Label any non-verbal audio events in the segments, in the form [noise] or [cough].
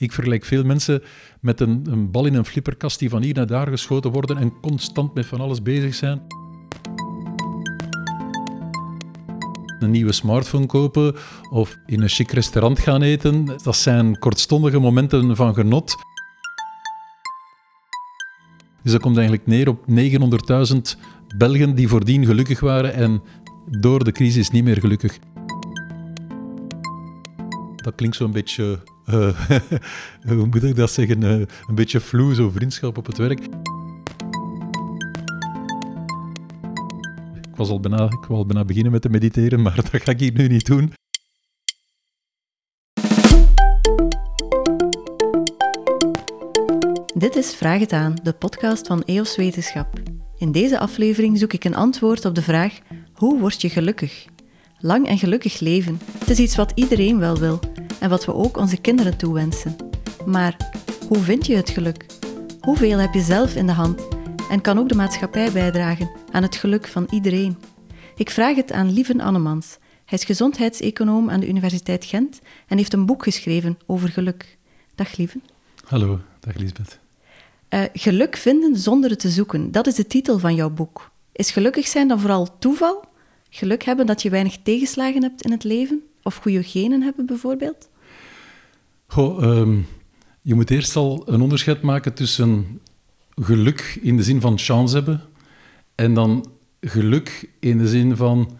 Ik vergelijk veel mensen met een, een bal in een flipperkast die van hier naar daar geschoten worden en constant met van alles bezig zijn. Een nieuwe smartphone kopen of in een chic restaurant gaan eten, dat zijn kortstondige momenten van genot. Dus dat komt eigenlijk neer op 900.000 Belgen die voordien gelukkig waren en door de crisis niet meer gelukkig. Dat klinkt zo'n beetje, [laughs] hoe moet ik dat zeggen, uh, een beetje vloe, zo vriendschap op het werk. Ik was al bijna, ik wil al bijna beginnen met te mediteren, maar [laughs] dat ga ik hier nu niet doen. Dit is Vraag het aan, de podcast van EOS Wetenschap. In deze aflevering zoek ik een antwoord op de vraag: hoe word je gelukkig? Lang en gelukkig leven. Het is iets wat iedereen wel wil en wat we ook onze kinderen toewensen. Maar hoe vind je het geluk? Hoeveel heb je zelf in de hand? En kan ook de maatschappij bijdragen aan het geluk van iedereen? Ik vraag het aan Lieven Annemans. Hij is gezondheidseconoom aan de Universiteit Gent en heeft een boek geschreven over geluk. Dag Lieven. Hallo, dag Lisbeth. Uh, geluk vinden zonder het te zoeken, dat is de titel van jouw boek. Is gelukkig zijn dan vooral toeval? Geluk hebben dat je weinig tegenslagen hebt in het leven? Of goede genen hebben bijvoorbeeld? Goh, um, je moet eerst al een onderscheid maken tussen geluk in de zin van chance hebben en dan geluk in de zin van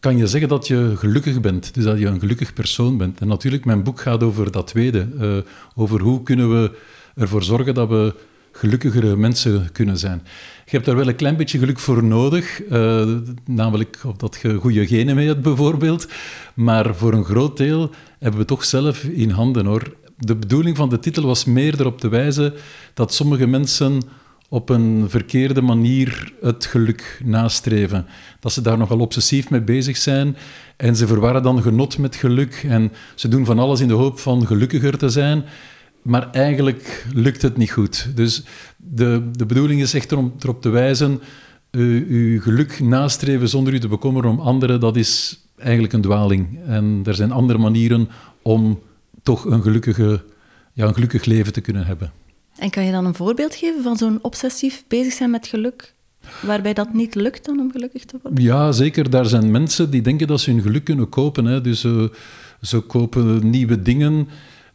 kan je zeggen dat je gelukkig bent, dus dat je een gelukkig persoon bent. En natuurlijk, mijn boek gaat over dat tweede, uh, over hoe kunnen we ervoor zorgen dat we gelukkigere mensen kunnen zijn. Je hebt daar wel een klein beetje geluk voor nodig, uh, namelijk dat je goede genen mee hebt bijvoorbeeld, maar voor een groot deel hebben we toch zelf in handen hoor. De bedoeling van de titel was meer erop te wijzen dat sommige mensen op een verkeerde manier het geluk nastreven. Dat ze daar nogal obsessief mee bezig zijn en ze verwarren dan genot met geluk en ze doen van alles in de hoop van gelukkiger te zijn maar eigenlijk lukt het niet goed. Dus de, de bedoeling is echt om erop te wijzen, uh, uw geluk nastreven zonder u te bekommeren om anderen, dat is eigenlijk een dwaling. En er zijn andere manieren om toch een, gelukkige, ja, een gelukkig leven te kunnen hebben. En kan je dan een voorbeeld geven van zo'n obsessief bezig zijn met geluk? Waarbij dat niet lukt dan om gelukkig te worden? Ja, zeker. Daar zijn mensen die denken dat ze hun geluk kunnen kopen. Hè. Dus uh, ze kopen nieuwe dingen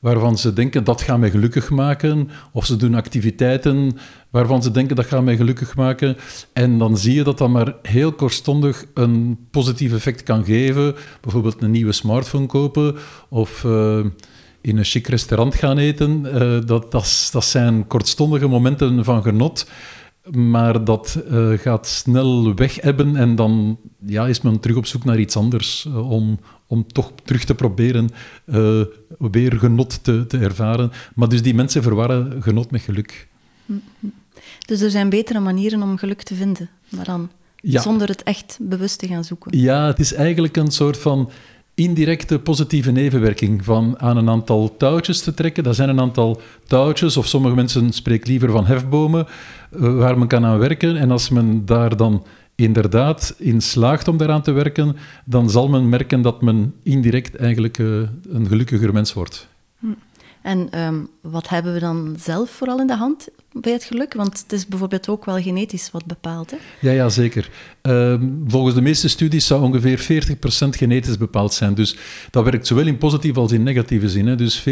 waarvan ze denken dat gaat mij gelukkig maken, of ze doen activiteiten waarvan ze denken dat gaat mij gelukkig maken. En dan zie je dat dat maar heel kortstondig een positief effect kan geven. Bijvoorbeeld een nieuwe smartphone kopen of uh, in een chic restaurant gaan eten. Uh, dat, dat, zijn kortstondige momenten van genot. Maar dat uh, gaat snel weg hebben en dan ja, is men terug op zoek naar iets anders om, om toch terug te proberen uh, weer genot te, te ervaren. Maar dus die mensen verwarren genot met geluk. Dus er zijn betere manieren om geluk te vinden, maar dan zonder het echt bewust te gaan zoeken. Ja, het is eigenlijk een soort van indirecte positieve nevenwerking van aan een aantal touwtjes te trekken. Dat zijn een aantal touwtjes, of sommige mensen spreken liever van hefbomen, uh, waar men kan aan werken. En als men daar dan inderdaad in slaagt om daaraan te werken, dan zal men merken dat men indirect eigenlijk uh, een gelukkiger mens wordt. Hm. En um, wat hebben we dan zelf vooral in de hand bij het geluk? Want het is bijvoorbeeld ook wel genetisch wat bepaalt. Hè? Ja, ja, zeker. Um, volgens de meeste studies zou ongeveer 40% genetisch bepaald zijn. Dus dat werkt zowel in positieve als in negatieve zin. Hè. Dus 40%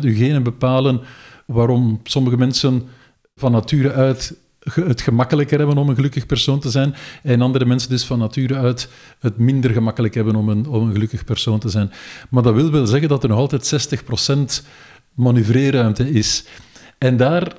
uw genen bepalen waarom sommige mensen van nature uit het gemakkelijker hebben om een gelukkig persoon te zijn. En andere mensen dus van nature uit het minder gemakkelijk hebben om een, om een gelukkig persoon te zijn. Maar dat wil wel zeggen dat er nog altijd 60% manoeuvreerruimte is. En daar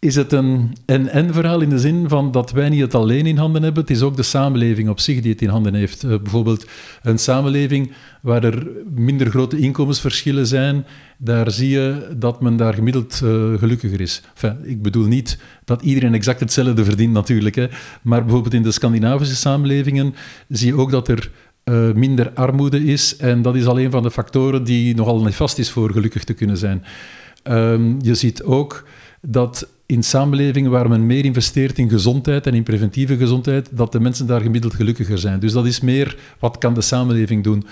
is het een en-en-verhaal in de zin van dat wij niet het alleen in handen hebben. Het is ook de samenleving op zich die het in handen heeft. Uh, bijvoorbeeld een samenleving waar er minder grote inkomensverschillen zijn, daar zie je dat men daar gemiddeld uh, gelukkiger is. Ik bedoel niet dat iedereen exact hetzelfde verdient natuurlijk, hè. maar bijvoorbeeld in de Scandinavische samenlevingen zie je ook dat er uh, minder armoede is en dat is al een van de factoren die nogal nefast is voor gelukkig te kunnen zijn. Um, je ziet ook dat in samenlevingen waar men meer investeert in gezondheid en in preventieve gezondheid, dat de mensen daar gemiddeld gelukkiger zijn. Dus dat is meer wat kan de samenleving doen.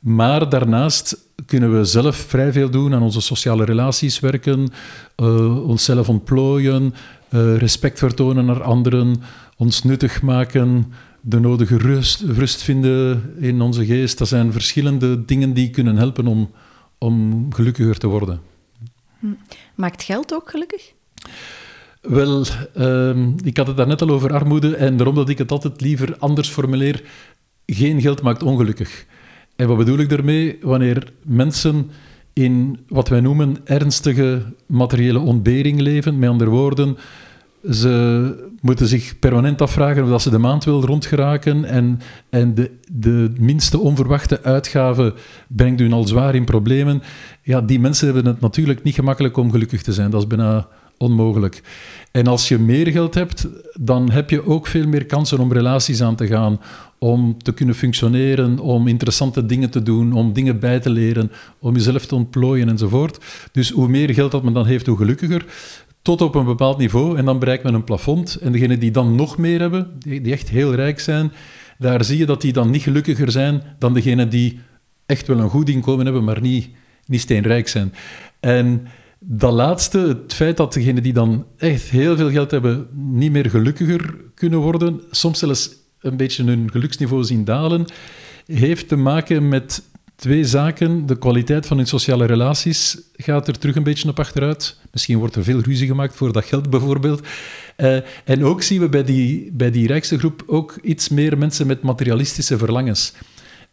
Maar daarnaast kunnen we zelf vrij veel doen aan onze sociale relaties werken, uh, onszelf ontplooien, uh, respect vertonen naar anderen, ons nuttig maken, de nodige rust, rust vinden in onze geest. Dat zijn verschillende dingen die kunnen helpen om, om gelukkiger te worden. Hm. Maakt geld ook gelukkig? Wel, uh, ik had het daarnet al over armoede en daarom dat ik het altijd liever anders formuleer. Geen geld maakt ongelukkig. En wat bedoel ik daarmee? Wanneer mensen in wat wij noemen ernstige materiële ontbering leven, met andere woorden, ze moeten zich permanent afvragen of ze de maand wil rondgeraken en, en de, de minste onverwachte uitgave brengt hun al zwaar in problemen. Ja, die mensen hebben het natuurlijk niet gemakkelijk om gelukkig te zijn. Dat is bijna onmogelijk. En als je meer geld hebt, dan heb je ook veel meer kansen om relaties aan te gaan, om te kunnen functioneren, om interessante dingen te doen, om dingen bij te leren, om jezelf te ontplooien enzovoort. Dus hoe meer geld dat men dan heeft, hoe gelukkiger. Tot op een bepaald niveau en dan bereikt men een plafond. En degenen die dan nog meer hebben, die, die echt heel rijk zijn, daar zie je dat die dan niet gelukkiger zijn dan degenen die echt wel een goed inkomen hebben, maar niet, niet steenrijk zijn. En dat laatste, het feit dat degenen die dan echt heel veel geld hebben, niet meer gelukkiger kunnen worden, soms zelfs een beetje hun geluksniveau zien dalen, heeft te maken met twee zaken. De kwaliteit van hun sociale relaties gaat er terug een beetje op achteruit. Misschien wordt er veel ruzie gemaakt voor dat geld bijvoorbeeld. Uh, en ook zien we bij die, bij die rijkste groep ook iets meer mensen met materialistische verlangens.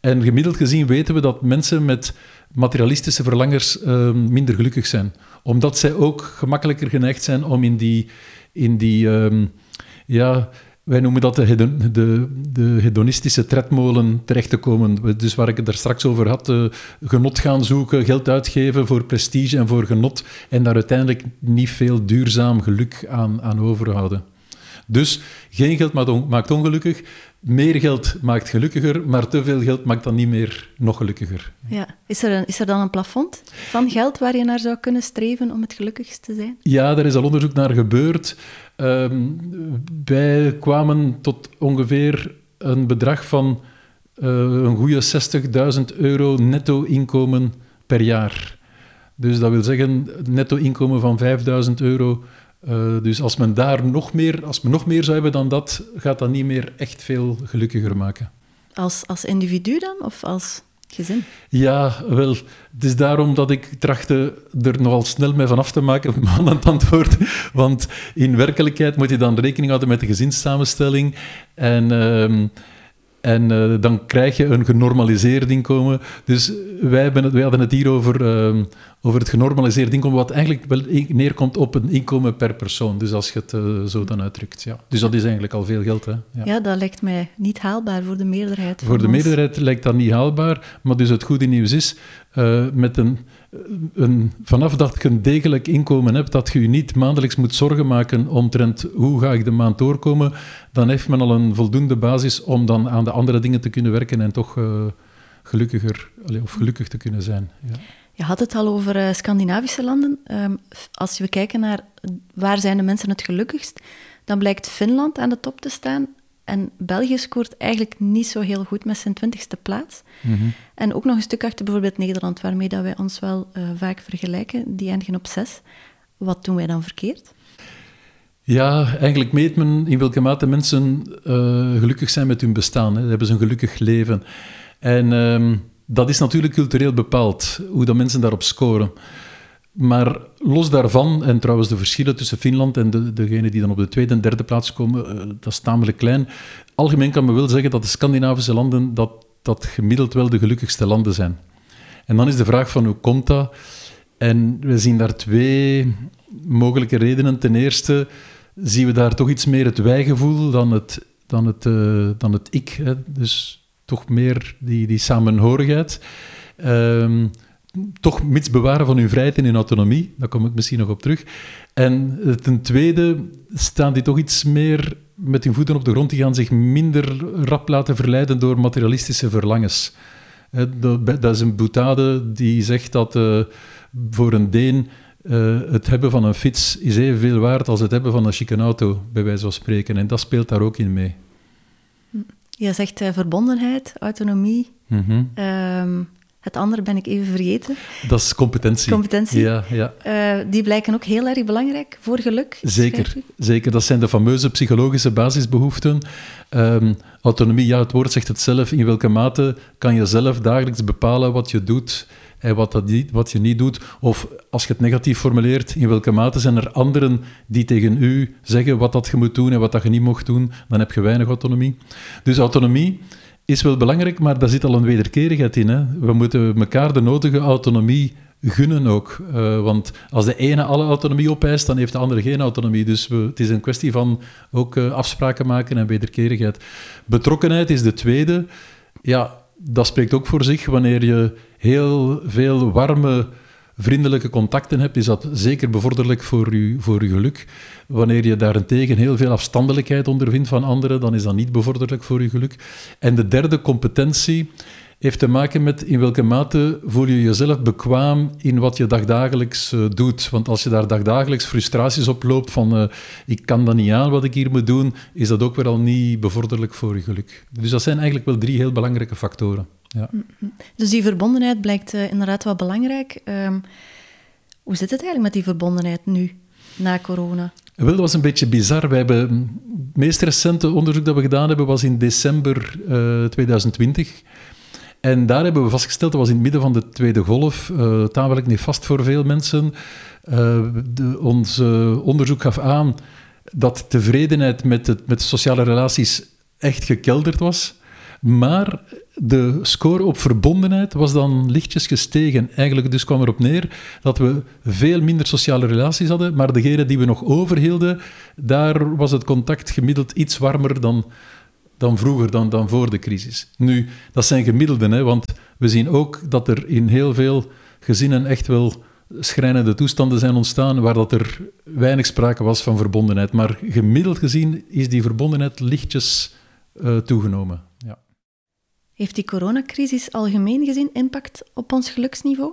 En gemiddeld gezien weten we dat mensen met materialistische verlangers uh, minder gelukkig zijn. Omdat zij ook gemakkelijker geneigd zijn om in die, in die um, ja, wij noemen dat de, de, de, hedonistische tredmolen terecht te komen. Dus waar ik het er straks over had, uh, genot gaan zoeken, geld uitgeven voor prestige en voor genot en daar uiteindelijk niet veel duurzaam geluk aan, aan overhouden. Dus geen geld maakt ongelukkig, meer geld maakt gelukkiger, maar te veel geld maakt dan niet meer nog gelukkiger. Ja. Is, er een, is er dan een plafond van geld waar je naar zou kunnen streven om het gelukkigst te zijn? Ja, daar is al onderzoek naar gebeurd. Um, wij kwamen tot ongeveer een bedrag van uh, een goede 60.000 euro netto inkomen per jaar. Dus dat wil zeggen netto inkomen van 5.000 euro uh, dus als men daar nog meer, als men nog meer zou hebben dan dat, gaat dat niet meer echt veel gelukkiger maken. Als, als individu dan, of als gezin? Ja, wel, het is daarom dat ik trachtte er nogal snel mee vanaf te maken, [laughs] man het antwoord. Want in werkelijkheid moet je dan rekening houden met de gezinssamenstelling. En... Uh, en uh, dan krijg je een genormaliseerd inkomen. Dus wij, hebben wij hadden het hier over, uh, over het genormaliseerd inkomen, wat eigenlijk wel neerkomt op een inkomen per persoon. Dus als je het uh, zo dan uitdrukt. Ja. Dus dat is eigenlijk al veel geld. Hè? Ja. ja. dat lijkt mij niet haalbaar voor de meerderheid. Voor de meerderheid lijkt dat niet haalbaar. Maar dus het goede nieuws is, met een een, vanaf dat je een degelijk inkomen hebt, dat je je niet maandelijks moet zorgen maken omtrent hoe ga ik de maand doorkomen, dan heeft men al een voldoende basis om dan aan de andere dingen te kunnen werken en toch uh, gelukkiger of gelukkig te kunnen zijn. Ja. Je had het al over uh, Scandinavische landen. Um, als we kijken naar waar zijn de mensen het gelukkigst, dan blijkt Finland aan de top te staan en België scoort eigenlijk niet zo heel goed met zijn twintigste plaats. Mhm. En ook nog een stuk achter bijvoorbeeld Nederland, waarmee dat wij ons wel uh, vaak vergelijken. Die eindigen op zes. Wat doen wij dan verkeerd? Ja, eigenlijk meet men in welke mate mensen uh, gelukkig zijn met hun bestaan. Hè. Hebben ze een gelukkig leven. En um, dat is natuurlijk cultureel bepaald, hoe dat mensen daarop scoren. Maar los daarvan, en trouwens de verschillen tussen Finland en de, degenen die dan op de tweede en derde plaats komen, uh, dat is tamelijk klein. Algemeen kan men wel zeggen dat de Scandinavische landen dat, dat gemiddeld wel de gelukkigste landen zijn. En dan is de vraag van hoe komt dat? En we zien daar twee mogelijke redenen. Ten eerste zien we daar toch iets meer het wijgevoel dan het, dan het, uh, dan het ik. Hè? Dus toch meer die, die samenhorigheid. Um, toch mits bewaren van hun vrijheid en hun autonomie. Daar kom ik misschien nog op terug. En ten tweede staan die toch iets meer met hun voeten op de grond. Die gaan zich minder rap laten verleiden door materialistische verlangens. Dat is een boetade die zegt dat uh, voor een Deen uh, het hebben van een fiets is evenveel waard als het hebben van een chique auto, bij wijze van spreken. En dat speelt daar ook in mee. Je zegt verbondenheid, autonomie. Mm -hmm. Het andere ben ik even vergeten. Dat is competentie. Competentie. Ja, ja. Uh, die blijken ook heel erg belangrijk voor geluk. Zeker, zeker. Dat zijn de fameuze psychologische basisbehoeften. Um, autonomie, ja, het woord zegt het zelf. In welke mate kan je zelf dagelijks bepalen wat je doet en wat, dat niet, wat je niet doet? Of als je het negatief formuleert, in welke mate zijn er anderen die tegen u zeggen wat dat je moet doen en wat dat je niet mocht doen? Dan heb je weinig autonomie. Dus autonomie is wel belangrijk, maar daar zit al een wederkerigheid in. Hè? We moeten elkaar de nodige autonomie gunnen ook. Uh, want als de ene alle autonomie opeist, dan heeft de andere geen autonomie. Dus het is een kwestie van ook uh, afspraken maken en wederkerigheid. Betrokkenheid is de tweede. Ja, dat spreekt ook voor zich. Wanneer je heel veel warme vriendelijke contacten hebt, is dat zeker bevorderlijk voor je, voor je geluk. Wanneer je daarentegen heel veel afstandelijkheid ondervindt van anderen, dan is dat niet bevorderlijk voor je geluk. En de derde competentie heeft te maken met in welke mate voel je jezelf bekwaam in wat je dagdagelijks uh, doet. Want als je daar dagdagelijks frustraties op loopt van uh, ik kan dat niet aan wat ik hier moet doen, is dat ook weer al niet bevorderlijk voor je geluk. Dus dat zijn eigenlijk wel drie heel belangrijke factoren. Ja. Mm-hmm. Dus die verbondenheid blijkt uh, inderdaad wel belangrijk. Um, hoe zit het eigenlijk met die verbondenheid nu, na corona? Wel, dat was een beetje bizar. We hebben, het meest recente onderzoek dat we gedaan hebben was in december 2020. En daar hebben we vastgesteld, dat was in het midden van de tweede golf, uh, tamelijk nefast voor veel mensen. Uh, de, ons onderzoek gaf aan dat tevredenheid met, het, met sociale relaties echt gekelderd was. Maar de score op verbondenheid was dan lichtjes gestegen. Eigenlijk dus kwam erop neer dat we veel minder sociale relaties hadden, maar degene die we nog overhielden, daar was het contact gemiddeld iets warmer dan, dan vroeger, dan, dan voor de crisis. Nu, dat zijn gemiddelden, hè, want we zien ook dat er in heel veel gezinnen echt wel schrijnende toestanden zijn ontstaan waar dat er weinig sprake was van verbondenheid. Maar gemiddeld gezien is die verbondenheid lichtjes uh, toegenomen. Heeft die coronacrisis algemeen gezien impact op ons geluksniveau?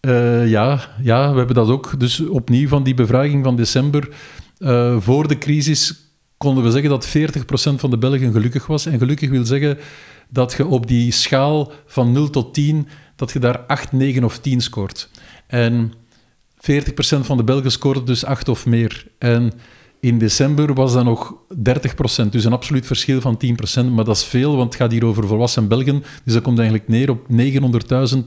Uh, ja, ja, we hebben dat ook. Dus opnieuw van die bevraging van december. Uh, voor de crisis konden we zeggen dat 40% van de Belgen gelukkig was. En gelukkig wil zeggen dat je op die schaal van 0 tot 10, dat je daar 8, 9 of 10 scoort. En 40% van de Belgen scoorde dus 8 of meer. En in december was dat nog 30%, dus een absoluut verschil van 10%. Maar dat is veel, want het gaat hier over volwassen Belgen. Dus dat komt eigenlijk neer op 900.000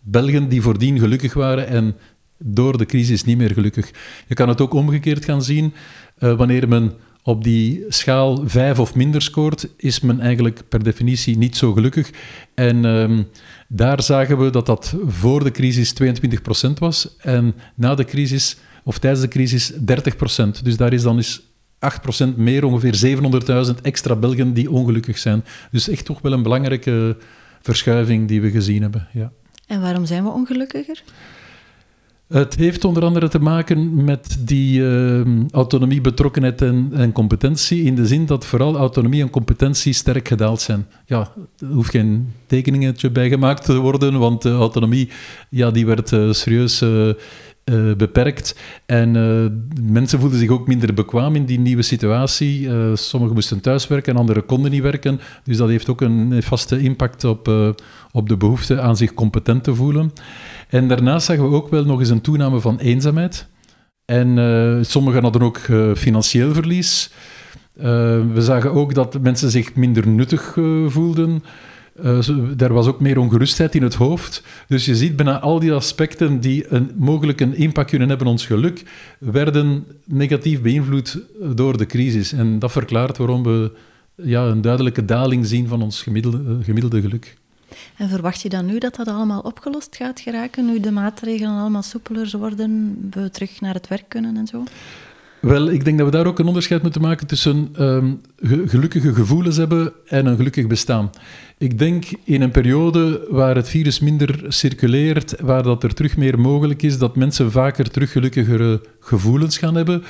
Belgen die voordien gelukkig waren en door de crisis niet meer gelukkig. Je kan het ook omgekeerd gaan zien. Uh, wanneer men op die schaal 5 of minder scoort, is men eigenlijk per definitie niet zo gelukkig. En um, daar zagen we dat dat voor de crisis 22% was en na de crisis of tijdens de crisis 30%. Dus daar is dan eens 8% meer, ongeveer 700.000 extra Belgen die ongelukkig zijn. Dus echt toch wel een belangrijke verschuiving die we gezien hebben. Ja. En waarom zijn we ongelukkiger? Het heeft onder andere te maken met die uh, autonomie, betrokkenheid en, en, competentie, in de zin dat vooral autonomie en competentie sterk gedaald zijn. Ja, er hoeft geen tekeningetje bij gemaakt te worden, want de autonomie ja, die werd uh, serieus uh, uh, beperkt. En uh, mensen voelden zich ook minder bekwaam in die nieuwe situatie. Uh, sommigen moesten thuiswerken en anderen konden niet werken. Dus dat heeft ook een vaste impact op, op de behoefte aan zich competent te voelen. En daarnaast zagen we ook wel nog eens een toename van eenzaamheid. En sommigen hadden ook financieel verlies. we zagen ook dat mensen zich minder nuttig voelden. Uh, er was ook meer ongerustheid in het hoofd. Dus je ziet bijna al die aspecten die een, mogelijk een impact kunnen hebben op ons geluk, werden negatief beïnvloed door de crisis. En dat verklaart waarom we ja, een duidelijke daling zien van ons gemiddelde, eh, gemiddelde geluk. En verwacht je dan nu dat dat allemaal opgelost gaat geraken, nu de maatregelen allemaal soepeler worden, we terug naar het werk kunnen en zo? Wel, ik denk dat we daar ook een onderscheid moeten maken tussen um, gelukkige gevoelens hebben en een gelukkig bestaan. Ik denk in een periode waar het virus minder circuleert, waar dat er terug meer mogelijk is, dat mensen vaker terug gelukkigere gevoelens gaan hebben.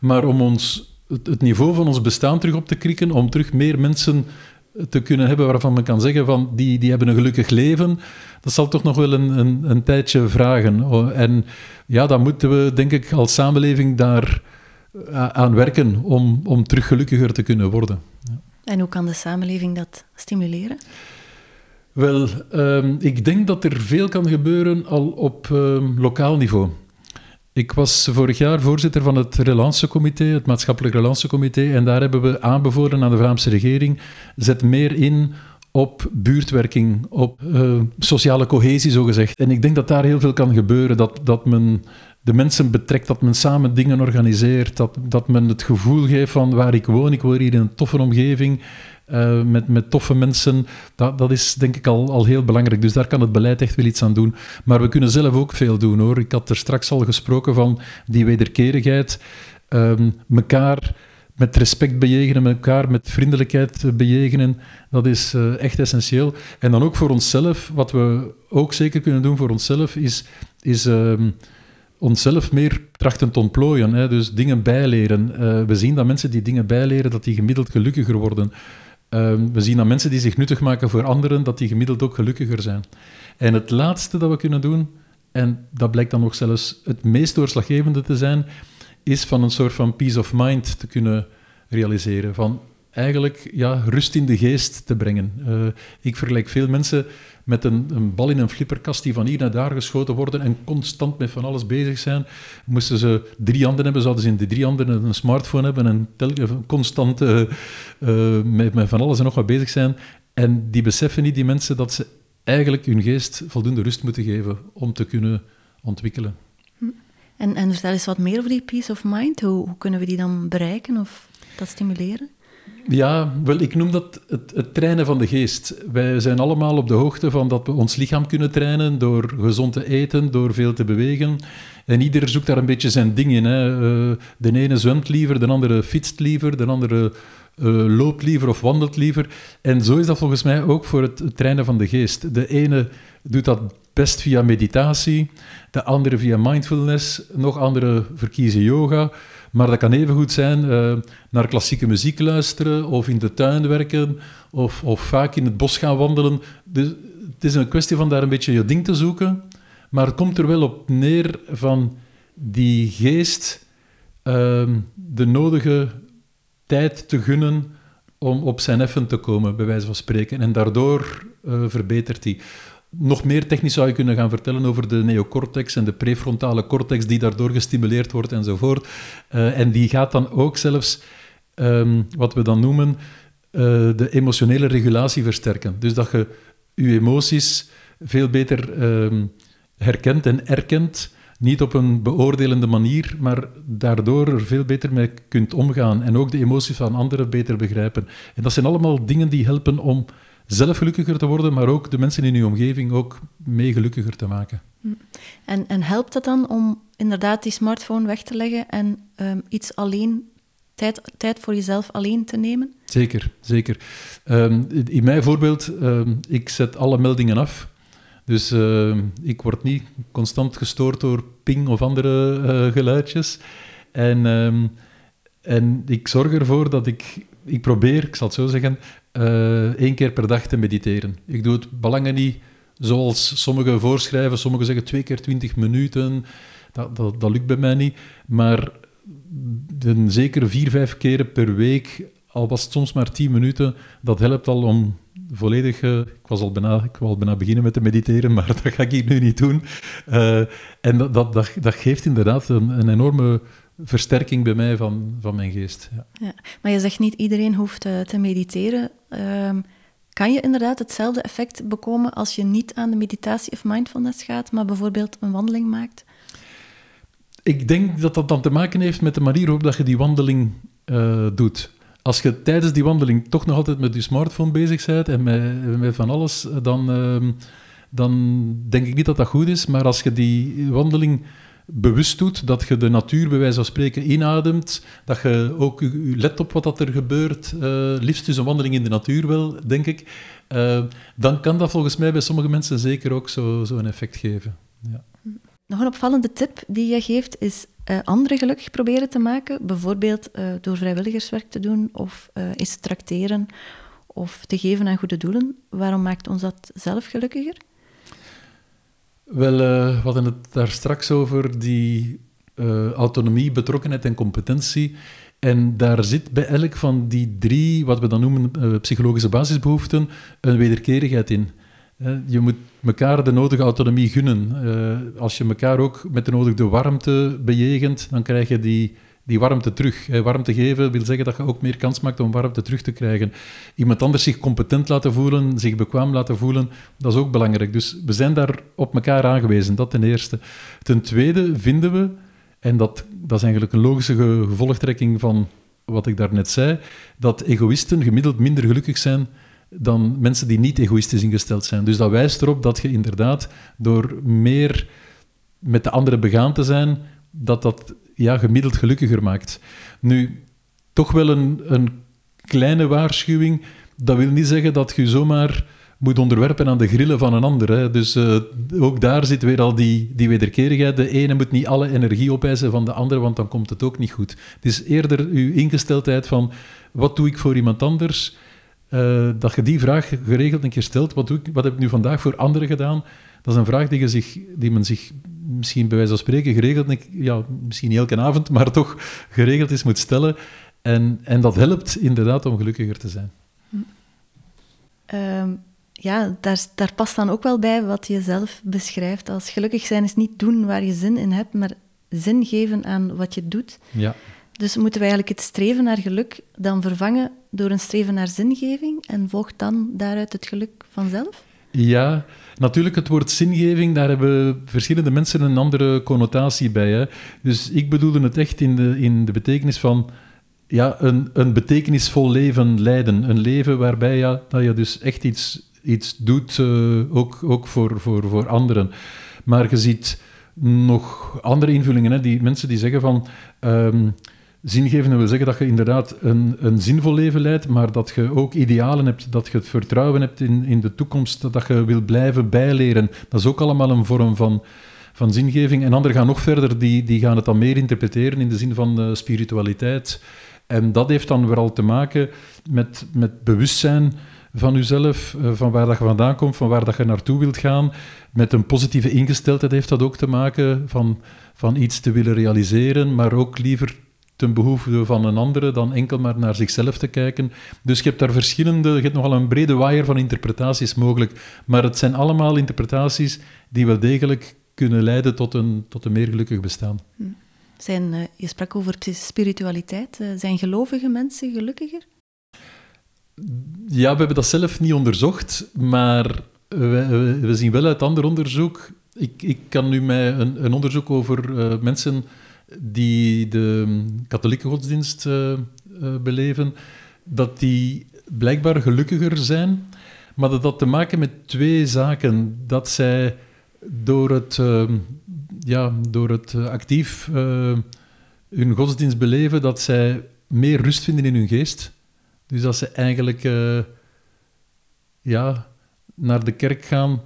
Maar om ons, het niveau van ons bestaan terug op te krikken, om terug meer mensen te kunnen hebben waarvan men kan zeggen van die, die hebben een gelukkig leven, dat zal toch nog wel een, een, een tijdje vragen. En ja, dan moeten we denk ik als samenleving daar aan werken om, om terug gelukkiger te kunnen worden. Ja. En hoe kan de samenleving dat stimuleren? Wel, ehm, ik denk dat er veel kan gebeuren al op ehm, lokaal niveau. Ik was vorig jaar voorzitter van het Relatiecomité, het Maatschappelijk Relatiecomité, en daar hebben we aanbevolen aan de Vlaamse regering, zet meer in op buurtwerking, op uh, sociale cohesie, zogezegd. En ik denk dat daar heel veel kan gebeuren, dat, dat men de mensen betrekt, dat men samen dingen organiseert, dat, dat men het gevoel geeft van waar ik woon, ik woon hier in een toffe omgeving, uh, met, met toffe mensen, dat, dat is denk ik al, al heel belangrijk. Dus daar kan het beleid echt wel iets aan doen. Maar we kunnen zelf ook veel doen hoor. Ik had er straks al gesproken van die wederkerigheid, um, elkaar met respect bejegenen, elkaar met vriendelijkheid bejegenen, dat is uh, echt essentieel. En dan ook voor onszelf, wat we ook zeker kunnen doen voor onszelf, is, is um, onszelf meer trachten te ontplooien. Hè? Dus dingen bijleren. Uh, we zien dat mensen die dingen bijleren, dat die gemiddeld gelukkiger worden. Uh, we zien dat mensen die zich nuttig maken voor anderen, dat die gemiddeld ook gelukkiger zijn. En het laatste dat we kunnen doen, en dat blijkt dan nog zelfs het meest doorslaggevende te zijn, is van een soort van peace of mind te kunnen realiseren. Van eigenlijk ja, rust in de geest te brengen. Uh, ik vergelijk veel mensen met een, een, bal in een flipperkast die van hier naar daar geschoten worden en constant met van alles bezig zijn. Moesten ze drie handen hebben, zouden ze in de drie handen een smartphone hebben en tel, constant uh, uh, met, met van alles en nog wat bezig zijn. En die beseffen niet, die mensen, dat ze eigenlijk hun geest voldoende rust moeten geven om te kunnen ontwikkelen. En, en vertel eens wat meer over die peace of mind. Hoe, hoe kunnen we die dan bereiken of dat stimuleren? Ja, wel, ik noem dat het, het, trainen van de geest. Wij zijn allemaal op de hoogte van dat we ons lichaam kunnen trainen door gezond te eten, door veel te bewegen. En ieder zoekt daar een beetje zijn ding in. Hè. Uh, de ene zwemt liever, de andere fietst liever, de andere uh, loopt liever of wandelt liever. En zo is dat volgens mij ook voor het, het trainen van de geest. De ene doet dat best via meditatie, de andere via mindfulness, nog andere verkiezen yoga. Maar dat kan even goed zijn uh, naar klassieke muziek luisteren, of in de tuin werken, of, of vaak in het bos gaan wandelen. Dus het is een kwestie van daar een beetje je ding te zoeken. Maar het komt er wel op neer van die geest uh, de nodige tijd te gunnen om op zijn effen te komen, bij wijze van spreken. En daardoor uh, verbetert hij. Nog meer technisch zou je kunnen gaan vertellen over de neocortex en de prefrontale cortex die daardoor gestimuleerd wordt enzovoort. Uh, en die gaat dan ook zelfs, um, wat we dan noemen, uh, de emotionele regulatie versterken. Dus dat je je emoties veel beter um, herkent en erkent, niet op een beoordelende manier, maar daardoor er veel beter mee kunt omgaan en ook de emoties van anderen beter begrijpen. En dat zijn allemaal dingen die helpen om zelf gelukkiger te worden, maar ook de mensen in uw omgeving ook mee gelukkiger te maken. Hm. En, en helpt dat dan om inderdaad die smartphone weg te leggen en um, iets alleen, tijd, tijd voor jezelf alleen te nemen? Zeker, zeker. Um, in mijn voorbeeld, um, ik zet alle meldingen af. Dus uh, ik word niet constant gestoord door ping of andere uh, geluidjes. En, um, en ik zorg ervoor dat ik, ik probeer, ik zal het zo zeggen, uh, één keer per dag te mediteren. Ik doe het belangen niet zoals sommigen voorschrijven. Sommigen zeggen twee keer twintig minuten. Dat, dat, dat lukt bij mij niet. Maar een zeker vier, vijf keren per week, al was het soms maar tien minuten, dat helpt al om volledig... Uh, ik, was al bijna, ik wil al bijna beginnen met te mediteren, [laughs] maar dat ga ik nu niet doen. Uh, en dat, dat, geeft inderdaad een enorme versterking bij mij van, van mijn geest. Ja. ja. maar je zegt niet iedereen hoeft uh, te mediteren. Um, kan je inderdaad hetzelfde effect bekomen als je niet aan de meditatie of mindfulness gaat, maar bijvoorbeeld een wandeling maakt? Ik denk dat dat dan te maken heeft met de manier waarop dat je die wandeling uh, doet. Als je tijdens die wandeling toch nog altijd met je smartphone bezig bent en met, met van alles, dan, uh, dan denk ik niet dat dat goed is. Maar als je die wandeling bewust doet, dat je de natuur bij wijze van spreken inademt, dat je ook let op wat dat er gebeurt, uh, liefst dus een wandeling in de natuur wel, denk ik, uh, dan kan dat volgens mij bij sommige mensen zeker ook zo, zo effect geven. Ja. Nog een opvallende tip die je geeft is uh, anderen gelukkig proberen te maken, bijvoorbeeld door vrijwilligerswerk te doen of eens tracteren of te geven aan goede doelen. Waarom maakt ons dat zelf gelukkiger? Wel, uh, we hadden het daar straks over, die uh, autonomie, betrokkenheid en competentie. En daar zit bij elk van die drie, wat we dan noemen uh, psychologische basisbehoeften, een wederkerigheid in. Je moet elkaar de nodige autonomie gunnen. Eh, als je elkaar ook met de nodige warmte bejegent, dan krijg je die, die warmte terug. Warmte geven wil zeggen dat je ook meer kans maakt om warmte terug te krijgen. Iemand anders zich competent laten voelen, zich bekwaam laten voelen, dat is ook belangrijk. Dus we zijn daar op elkaar aangewezen, dat ten eerste. Ten tweede vinden we, en dat, dat is eigenlijk een logische gevolgtrekking van wat ik daarnet zei, dat egoïsten gemiddeld minder gelukkig zijn dan mensen die niet egoïstisch ingesteld zijn. Dus dat wijst erop dat je inderdaad door meer met de anderen begaan te zijn, dat dat ja, gemiddeld gelukkiger maakt. Nu, toch wel een, kleine waarschuwing. Dat wil niet zeggen dat je zomaar moet onderwerpen aan de grillen van een ander. Hè. Dus uh, ook daar zit weer al die, die wederkerigheid. De ene moet niet alle energie opeisen van de andere, want dan komt het ook niet goed. Het is eerder uw ingesteldheid van wat doe ik voor iemand anders? Uh, dat je die vraag geregeld een keer stelt. Wat, doe ik, wat heb ik nu vandaag voor anderen gedaan? Dat is een vraag die, je zich, die men zich misschien bij wijze van spreken geregeld, ja, misschien niet elke avond, maar toch geregeld is moet stellen. En, en dat helpt inderdaad om gelukkiger te zijn. Um ja, daar, daar past dan ook wel bij wat je zelf beschrijft als gelukkig zijn is niet doen waar je zin in hebt, maar zin geven aan wat je doet. Ja. Dus moeten we eigenlijk het streven naar geluk dan vervangen door een streven naar zingeving en volgt dan daaruit het geluk vanzelf? Ja, natuurlijk het woord zingeving, daar hebben verschillende mensen een andere connotatie bij. Hè. Dus ik bedoelde het echt in de, in de betekenis van ja, een, een betekenisvol leven leiden. Een leven waarbij ja, dat je dus echt iets iets doet, uh, ook, ook voor, voor, voor anderen. Maar je ziet nog andere invullingen. Hè? Die mensen die zeggen van... Um, zingevende wil zeggen dat je inderdaad een, een zinvol leven leidt, maar dat je ook idealen hebt, dat je het vertrouwen hebt in, in de toekomst, dat je wil blijven bijleren. Dat is ook allemaal een vorm van, van zingeving. En anderen gaan nog verder, die, die gaan het dan meer interpreteren in de zin van uh, spiritualiteit. En dat heeft dan vooral te maken met, met bewustzijn van jezelf, eh, van waar dat je vandaan komt, van waar dat je naartoe wilt gaan. Met een positieve ingesteldheid heeft dat ook te maken, van, van iets te willen realiseren, maar ook liever ten behoeve van een andere dan enkel maar naar zichzelf te kijken. Dus je hebt daar verschillende, je hebt nogal een brede waaier van interpretaties mogelijk, maar het zijn allemaal interpretaties die wel degelijk kunnen leiden tot een, tot een meer gelukkig bestaan. Hm. Zijn, uh, je sprak over spiritualiteit. Uh, zijn gelovige mensen gelukkiger? Ja, we hebben dat zelf niet onderzocht, maar we, we zien wel uit ander onderzoek. Ik, ik kan nu mij een, een onderzoek over uh, mensen die de katholieke godsdienst uh, uh, beleven, dat die blijkbaar gelukkiger zijn, maar dat had te maken met twee zaken. Dat zij door het, ja, door het actief hun godsdienst beleven, dat zij meer rust vinden in hun geest. Dus dat ze eigenlijk ja, naar de kerk gaan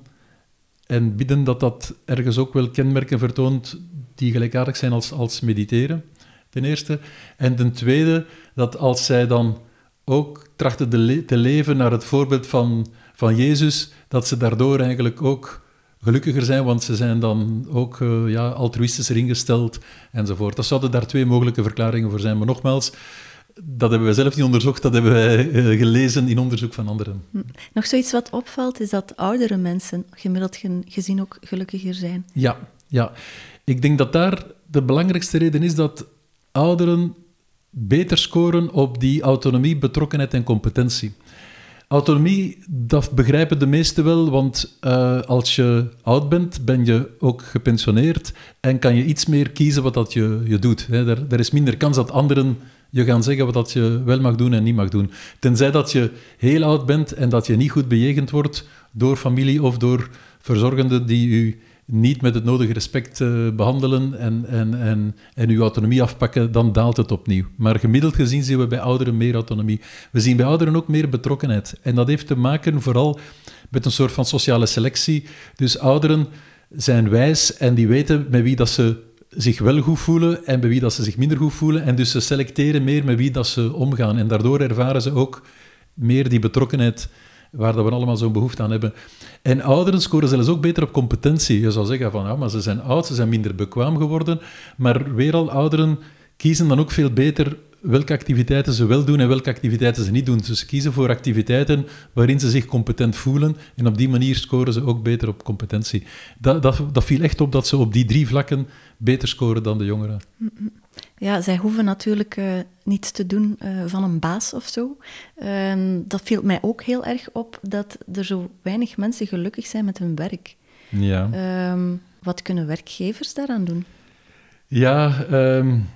en bidden dat dat ergens ook wel kenmerken vertoont die gelijkaardig zijn als, als mediteren, ten eerste. En ten tweede, dat als zij dan ook trachten te, te leven naar het voorbeeld van, van Jezus, dat ze daardoor eigenlijk ook gelukkiger zijn, want ze zijn dan ook uh, ja, altruïstischer ingesteld enzovoort. Dat zouden daar twee mogelijke verklaringen voor zijn. Maar nogmaals, dat hebben wij zelf niet onderzocht, dat hebben wij eh, gelezen in onderzoek van anderen. Hm. Nog zoiets wat opvalt, is dat oudere mensen gemiddeld gezien ook gelukkiger zijn. Ja, ja. Ik denk dat daar de belangrijkste reden is dat ouderen beter scoren op die autonomie, betrokkenheid en competentie. Autonomie, dat begrijpen de meesten wel, want uh, als je oud bent, ben je ook gepensioneerd en kan je iets meer kiezen wat dat je, je doet. Hè. Er, er is minder kans dat anderen je gaan zeggen wat dat je wel mag doen en niet mag doen. Tenzij dat je heel oud bent en dat je niet goed bejegend wordt door familie of door verzorgenden die u niet met het nodige respect uh, behandelen en, en, en, en uw autonomie afpakken, dan daalt het opnieuw. Maar gemiddeld gezien zien we bij ouderen meer autonomie. We zien bij ouderen ook meer betrokkenheid. En dat heeft te maken vooral met een soort van sociale selectie. Dus ouderen zijn wijs en die weten met wie dat ze zich wel goed voelen en bij wie dat ze zich minder goed voelen. En dus ze selecteren meer met wie dat ze omgaan. En daardoor ervaren ze ook meer die betrokkenheid waar we allemaal zo'n behoefte aan hebben. En ouderen scoren zelfs ook beter op competentie. Je zou zeggen van, ja, maar ze zijn oud, ze zijn minder bekwaam geworden. Maar weer al, ouderen kiezen dan ook veel beter welke activiteiten ze wel doen en welke activiteiten ze niet doen. Dus ze kiezen voor activiteiten waarin ze zich competent voelen en op die manier scoren ze ook beter op competentie. Dat, dat, dat viel echt op dat ze op die drie vlakken beter scoren dan de jongeren. Ja, zij hoeven natuurlijk uh, niets te doen uh, van een baas of zo. Uh, dat viel mij ook heel erg op dat er zo weinig mensen gelukkig zijn met hun werk. Ja. Ehm, wat kunnen werkgevers daaraan doen? Ja, um,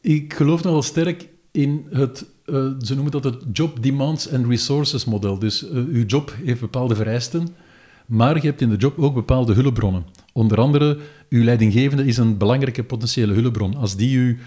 ik geloof nogal sterk in het, uh, ze noemen dat het Job Demands and Resources model. Dus uw job heeft bepaalde vereisten, maar je hebt in de job ook bepaalde hulpbronnen. Onder andere, uw leidinggevende is een belangrijke potentiële hulpbron. Als die u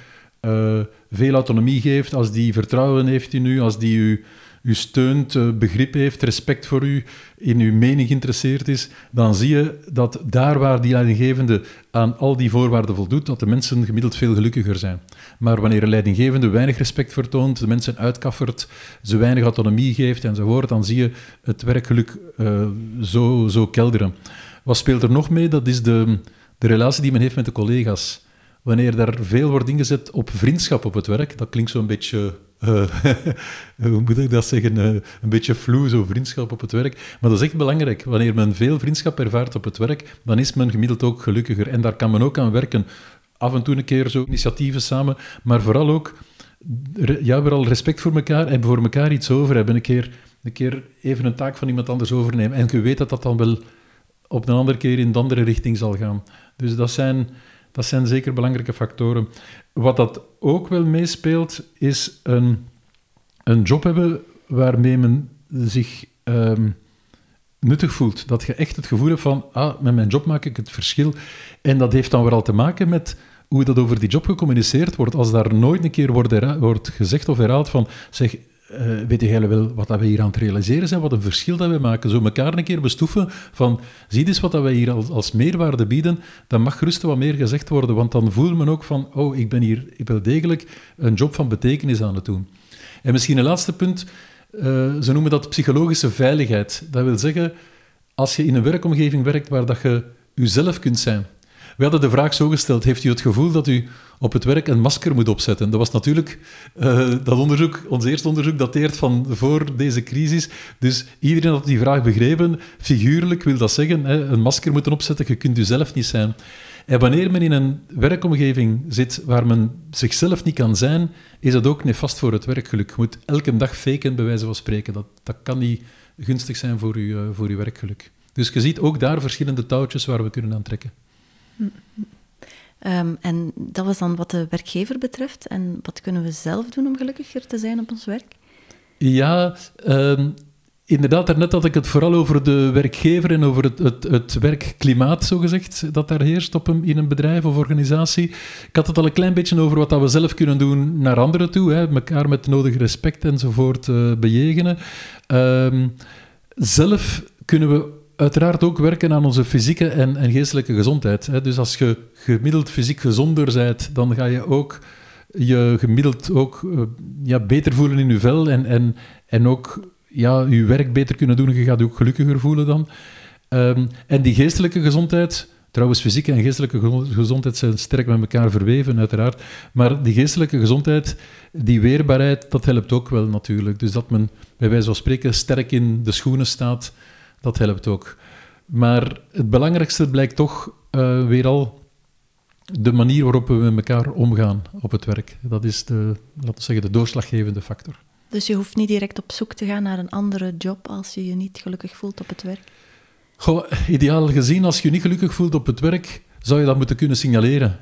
uh, veel autonomie geeft, als die vertrouwen heeft in u, als die u u steunt, eh, begrip heeft, respect voor u, in uw mening geïnteresseerd is, dan zie je dat daar waar die leidinggevende aan al die voorwaarden voldoet, dat de mensen gemiddeld veel gelukkiger zijn. Maar wanneer een leidinggevende weinig respect vertoont, de mensen uitkaffert, ze weinig autonomie geeft enzovoort, dan zie je het werkgeluk uh, zo, zo kelderen. Wat speelt er nog mee? Dat is de, de relatie die men heeft met de collega's. Wanneer daar veel wordt ingezet op vriendschap op het werk, dat klinkt zo'n beetje [laughs] hoe moet ik dat zeggen, uh, een beetje vloe, zo vriendschap op het werk. Maar dat is echt belangrijk. Wanneer men veel vriendschap ervaart op het werk, dan is men gemiddeld ook gelukkiger. En daar kan men ook aan werken. Af en toe een keer zo initiatieven samen, maar vooral ook ja, vooral respect voor elkaar en voor elkaar iets over hebben. Een keer, een keer even een taak van iemand anders overnemen. En je weet dat dat dan wel op een andere keer in de andere richting zal gaan. Dus dat zijn dat zijn zeker belangrijke factoren. Wat dat ook wel meespeelt, is een, een job hebben waarmee men zich um, nuttig voelt. Dat je echt het gevoel hebt van, ah, met mijn job maak ik het verschil. En dat heeft dan vooral te maken met hoe dat over die job gecommuniceerd wordt. Als daar nooit een keer wordt, wordt gezegd of herhaald van, zeg, uh, weet jij wel wat dat we hier aan het realiseren zijn, wat een verschil dat we maken. Zo elkaar een keer bestoeven van, zie eens wat dat wij hier als, als meerwaarde bieden, dan mag gerust wat meer gezegd worden, want dan voelt men ook van, oh, ik ben hier ik wel degelijk een job van betekenis aan het doen. En misschien een laatste punt, uh, ze noemen dat psychologische veiligheid. Dat wil zeggen, als je in een werkomgeving werkt waar dat je jezelf kunt zijn, we hadden de vraag zo gesteld: heeft u het gevoel dat u op het werk een masker moet opzetten? Dat was natuurlijk uh, dat onderzoek, ons eerste onderzoek dateert van voor deze crisis. Dus iedereen had die vraag begrepen. Figuurlijk wil dat zeggen: hè, een masker moeten opzetten, je kunt u zelf niet zijn. En wanneer men in een werkomgeving zit waar men zichzelf niet kan zijn, is dat ook nefast voor het werkgeluk. Je moet elke dag faken, bij wijze van spreken. Dat, dat kan niet gunstig zijn voor, u, uh, voor uw werkgeluk. Dus je ziet ook daar verschillende touwtjes waar we kunnen aantrekken. Um, en dat was dan wat de werkgever betreft. En wat kunnen we zelf doen om gelukkiger te zijn op ons werk? Ja, um, inderdaad, daarnet had ik het vooral over de werkgever en over het, het, het werkklimaat, zogezegd, dat daar heerst op in een bedrijf of organisatie. Ik had het al een klein beetje over wat dat we zelf kunnen doen naar anderen toe, hè, elkaar met nodig respect enzovoort uh, bejegenen. Um, zelf kunnen we uiteraard ook werken aan onze fysieke en, en geestelijke gezondheid. Hè. Dus als je gemiddeld fysiek gezonder bent, dan ga je ook je gemiddeld ook uh, ja, beter voelen in je vel en, en, en ook ja, je werk beter kunnen doen. Je gaat je ook gelukkiger voelen dan. Um, en die geestelijke gezondheid, trouwens fysieke en geestelijke gezondheid zijn sterk met elkaar verweven, uiteraard. Maar die geestelijke gezondheid, die weerbaarheid, dat helpt ook wel natuurlijk. Dus dat men bij wijze van spreken sterk in de schoenen staat dat helpt ook. Maar het belangrijkste blijkt toch uh, weer al de manier waarop we met elkaar omgaan op het werk. Dat is de, laten we zeggen, de doorslaggevende factor. Dus je hoeft niet direct op zoek te gaan naar een andere job als je je niet gelukkig voelt op het werk? Goh, ideaal gezien, als je je niet gelukkig voelt op het werk, zou je dat moeten kunnen signaleren.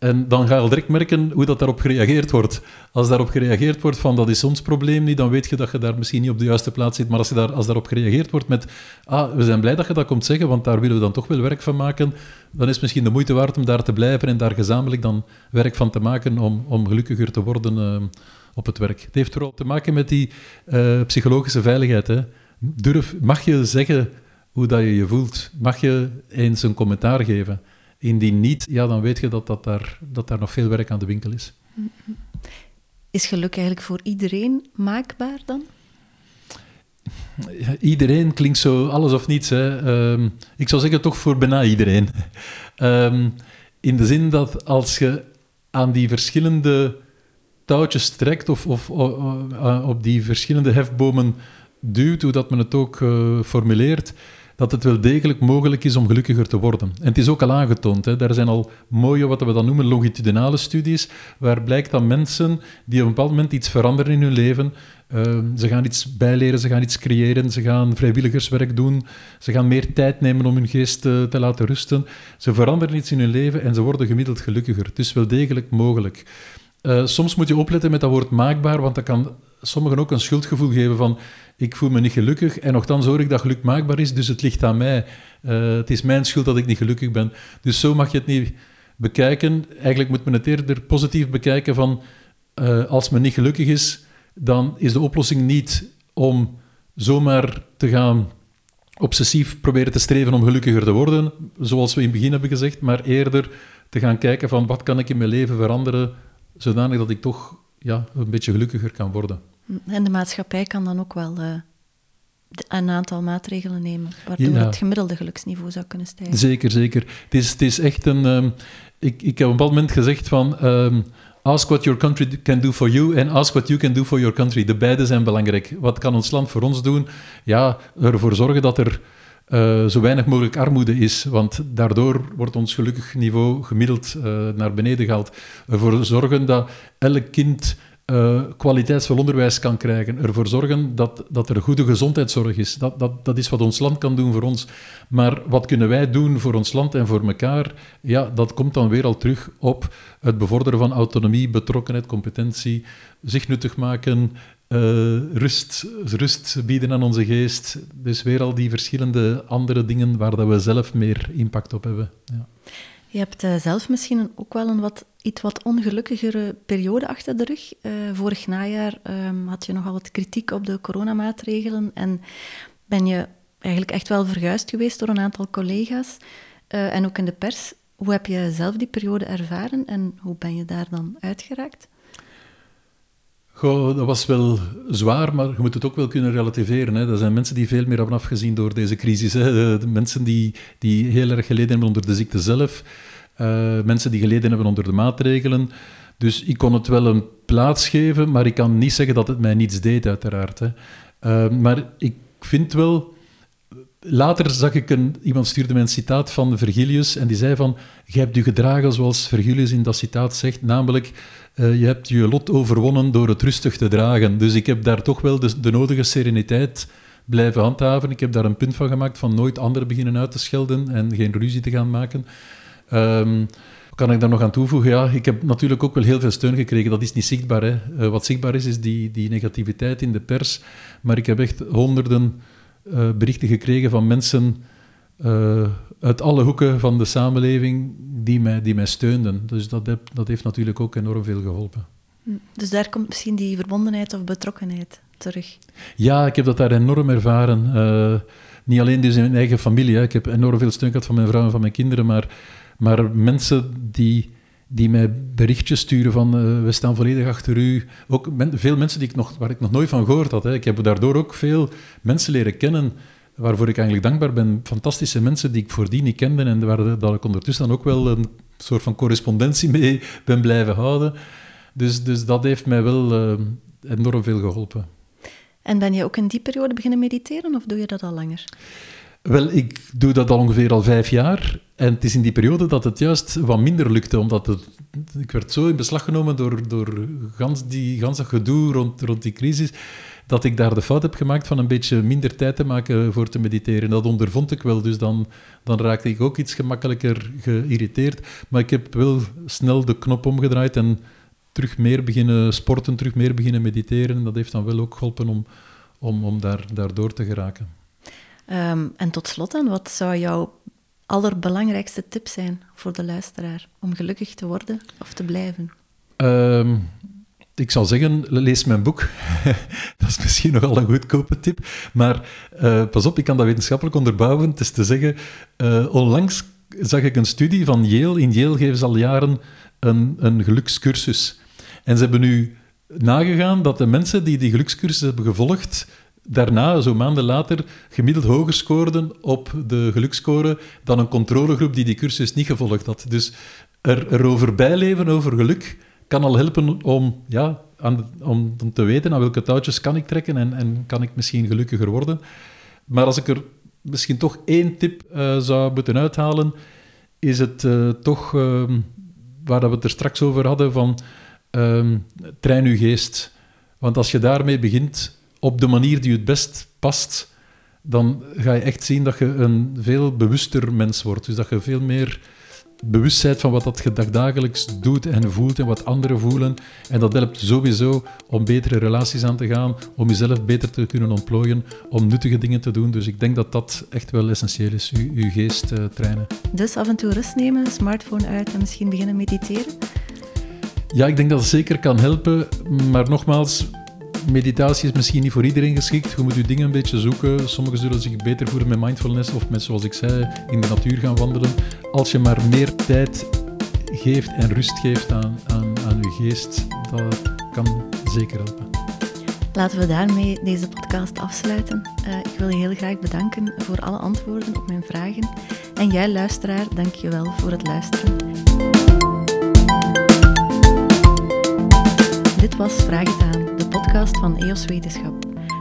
En dan ga je al direct merken hoe dat daarop gereageerd wordt. Als daarop gereageerd wordt van dat is ons probleem niet, dan weet je dat je daar misschien niet op de juiste plaats zit. Maar als, je daar, als daarop gereageerd wordt met ah, we zijn blij dat je dat komt zeggen, want daar willen we dan toch wel werk van maken, dan is het misschien de moeite waard om daar te blijven en daar gezamenlijk dan werk van te maken om, om gelukkiger te worden uh, op het werk. Het heeft vooral te maken met die uh, psychologische veiligheid. Hè. Durf, mag je zeggen hoe dat je je voelt? Mag je eens een commentaar geven? Indien niet, ja, dan weet je dat, dat, daar, dat daar nog veel werk aan de winkel is. Is geluk eigenlijk voor iedereen maakbaar dan? Iedereen klinkt zo alles of niets. Hè. Um, ik zou zeggen toch voor bijna iedereen. Um, [laughs] in de zin dat als je aan die verschillende touwtjes trekt of, of op die verschillende hefbomen duwt, hoe dat men het ook formuleert, dat het wel degelijk mogelijk is om gelukkiger te worden. En het is ook al aangetoond. Hè. Daar zijn al mooie, wat we dan noemen, longitudinale studies, waar blijkt dat mensen die op een bepaald moment iets veranderen in hun leven, uh, ze gaan iets bijleren, ze gaan iets creëren, ze gaan vrijwilligerswerk doen, ze gaan meer tijd nemen om hun geest te, te laten rusten. Ze veranderen iets in hun leven en ze worden gemiddeld gelukkiger. Is wel degelijk mogelijk. Uh, soms moet je opletten met dat woord maakbaar, want dat kan sommigen ook een schuldgevoel geven van ik voel me niet gelukkig en nogthans hoor ik dat geluk maakbaar is, dus het ligt aan mij. Uh, het is mijn schuld dat ik niet gelukkig ben. Dus zo mag je het niet bekijken. Eigenlijk moet men het eerder positief bekijken van uh, als men niet gelukkig is, dan is de oplossing niet om zomaar te gaan obsessief proberen te streven om gelukkiger te worden, zoals we in het begin hebben gezegd, maar eerder te gaan kijken van wat kan ik in mijn leven veranderen, zodanig dat ik toch ja, een beetje gelukkiger kan worden. En de maatschappij kan dan ook wel uh, een aantal maatregelen nemen, waardoor het gemiddelde geluksniveau zou kunnen stijgen. Zeker, zeker. Het is, het is echt een... Um, ik, ik heb op een bepaald moment gezegd van... Um, ask what your country can do for you en ask what you can do for your country. De beide zijn belangrijk. Wat kan ons land voor ons doen? Ja, ervoor zorgen dat er uh, zo weinig mogelijk armoede is, want daardoor wordt ons gelukkig niveau gemiddeld uh, naar beneden gehaald. Ervoor zorgen dat elk kind uh, kwaliteitsvol onderwijs kan krijgen. Ervoor zorgen dat, dat er goede gezondheidszorg is. Dat, dat, dat is wat ons land kan doen voor ons. Maar wat kunnen wij doen voor ons land en voor elkaar? Ja, dat komt dan weer al terug op het bevorderen van autonomie, betrokkenheid, competentie, zich nuttig maken, uh, rust, rust bieden aan onze geest. Dus weer al die verschillende andere dingen waar dat we zelf meer impact op hebben. Ja. Je hebt uh, zelf misschien ook wel een wat, iets wat ongelukkigere periode achter de rug. Uh, vorig najaar um, had je nogal wat kritiek op de coronamaatregelen en ben je eigenlijk echt wel verguisd geweest door een aantal collega's uh, en ook in de pers. Hoe heb je zelf die periode ervaren en hoe ben je daar dan uitgeraakt? Goh, dat was wel zwaar, maar je moet het ook wel kunnen relativeren. Hè. Er zijn mensen die veel meer hebben afgezien door deze crisis. Hè. De mensen die, die heel erg geleden hebben onder de ziekte zelf, uh, mensen die geleden hebben onder de maatregelen. Dus ik kon het wel een plaats geven, maar ik kan niet zeggen dat het mij niets deed, uiteraard. Hè. Uh, maar ik vind wel Later zag ik een, iemand stuurde mij een citaat van Virgilius en die zei van, je hebt je gedragen zoals Virgilius in dat citaat zegt, namelijk, je hebt je lot overwonnen door het rustig te dragen. Dus ik heb daar toch wel de, nodige sereniteit blijven handhaven. Ik heb daar een punt van gemaakt van nooit anderen beginnen uit te schelden en geen ruzie te gaan maken. Um, kan ik daar nog aan toevoegen? Ja, ik heb natuurlijk ook wel heel veel steun gekregen. Dat is niet zichtbaar. Hè. Uh, wat zichtbaar is, is die, die negativiteit in de pers. Maar ik heb echt honderden uh, berichten gekregen van mensen uh, uit alle hoeken van de samenleving die mij, die mij steunden. Dus dat, heb, dat heeft natuurlijk ook enorm veel geholpen. Hm, dus daar komt misschien die verbondenheid of betrokkenheid terug? Ja, ik heb dat daar enorm ervaren. Uh, niet alleen dus in mijn eigen familie. Hè. Ik heb enorm veel steun gehad van mijn vrouw en van mijn kinderen, maar, maar mensen die die mij berichtjes sturen van uh, we staan volledig achter u. Ook veel mensen die ik nog, waar ik nog nooit van gehoord had. Hè. Ik heb daardoor ook veel mensen leren kennen waarvoor ik eigenlijk dankbaar ben. Fantastische mensen die ik voordien niet kende en waar dat ik ondertussen dan ook wel een soort van correspondentie mee ben blijven houden. Dus, dus dat heeft mij wel uh, enorm veel geholpen. En ben je ook in die periode beginnen mediteren of doe je dat al langer? Wel, ik doe dat al ongeveer al vijf jaar. En het is in die periode dat het juist wat minder lukte, omdat het, ik werd zo in beslag genomen door, door gans, die, gans dat gedoe rond, rond die crisis, dat ik daar de fout heb gemaakt van een beetje minder tijd te maken voor te mediteren. Dat ondervond ik wel, dus dan, dan raakte ik ook iets gemakkelijker geïrriteerd. Maar ik heb wel snel de knop omgedraaid en terug meer beginnen sporten, terug meer beginnen mediteren. Dat heeft dan wel ook geholpen om, om, om daar, daardoor te geraken. Um, en tot slot dan, wat zou jouw allerbelangrijkste tip zijn voor de luisteraar om gelukkig te worden of te blijven? Um, ik zou zeggen, lees mijn boek. [laughs] dat is misschien nogal een goedkope tip. Maar uh, pas op, ik kan dat wetenschappelijk onderbouwen. Het is te zeggen, uh, onlangs zag ik een studie van Yale. In Yale geven ze al jaren een, een gelukscursus. En ze hebben nu nagegaan dat de mensen die die gelukscursus hebben gevolgd, daarna, zo maanden later, gemiddeld hoger scoorden op de geluksscore dan een controlegroep die die cursus niet gevolgd had. Dus er, erover bijleven over geluk, kan al helpen om, ja, aan, om, om te weten aan welke touwtjes kan ik trekken en, en kan ik misschien gelukkiger worden. Maar als ik er misschien toch één tip uh, zou moeten uithalen, is het uh, toch, uh, waar we het er straks over hadden, van ehm, train uw geest. Want als je daarmee begint, op de manier die het best past, dan ga je echt zien dat je een veel bewuster mens wordt. Dus dat je veel meer bewustzijn van wat dat je dagelijks doet en voelt en wat anderen voelen. En dat helpt sowieso om betere relaties aan te gaan, om jezelf beter te kunnen ontplooien, om nuttige dingen te doen. Dus ik denk dat dat echt wel essentieel is, je, geest uh, trainen. Dus af en toe rust nemen, smartphone uit en misschien beginnen mediteren? Ja, ik denk dat het zeker kan helpen, maar nogmaals, meditatie is misschien niet voor iedereen geschikt. Je moet je dingen een beetje zoeken. Sommigen zullen zich beter voelen met mindfulness of met, zoals ik zei, in de natuur gaan wandelen. Als je maar meer tijd geeft en rust geeft aan, aan, aan je geest, dat kan zeker helpen. Laten we daarmee deze podcast afsluiten. Uh, ik wil je heel graag bedanken voor alle antwoorden op mijn vragen. En jij, luisteraar, dank je wel voor het luisteren. Dit was Vraag het aan podcast van EOS Wetenschap.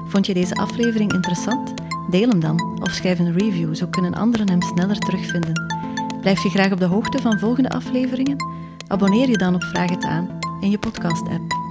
Vond je deze aflevering interessant? Deel hem dan of schrijf een review, zo kunnen anderen hem sneller terugvinden. Blijf je graag op de hoogte van volgende afleveringen? Abonneer je dan op Vraag het aan in je podcast-app.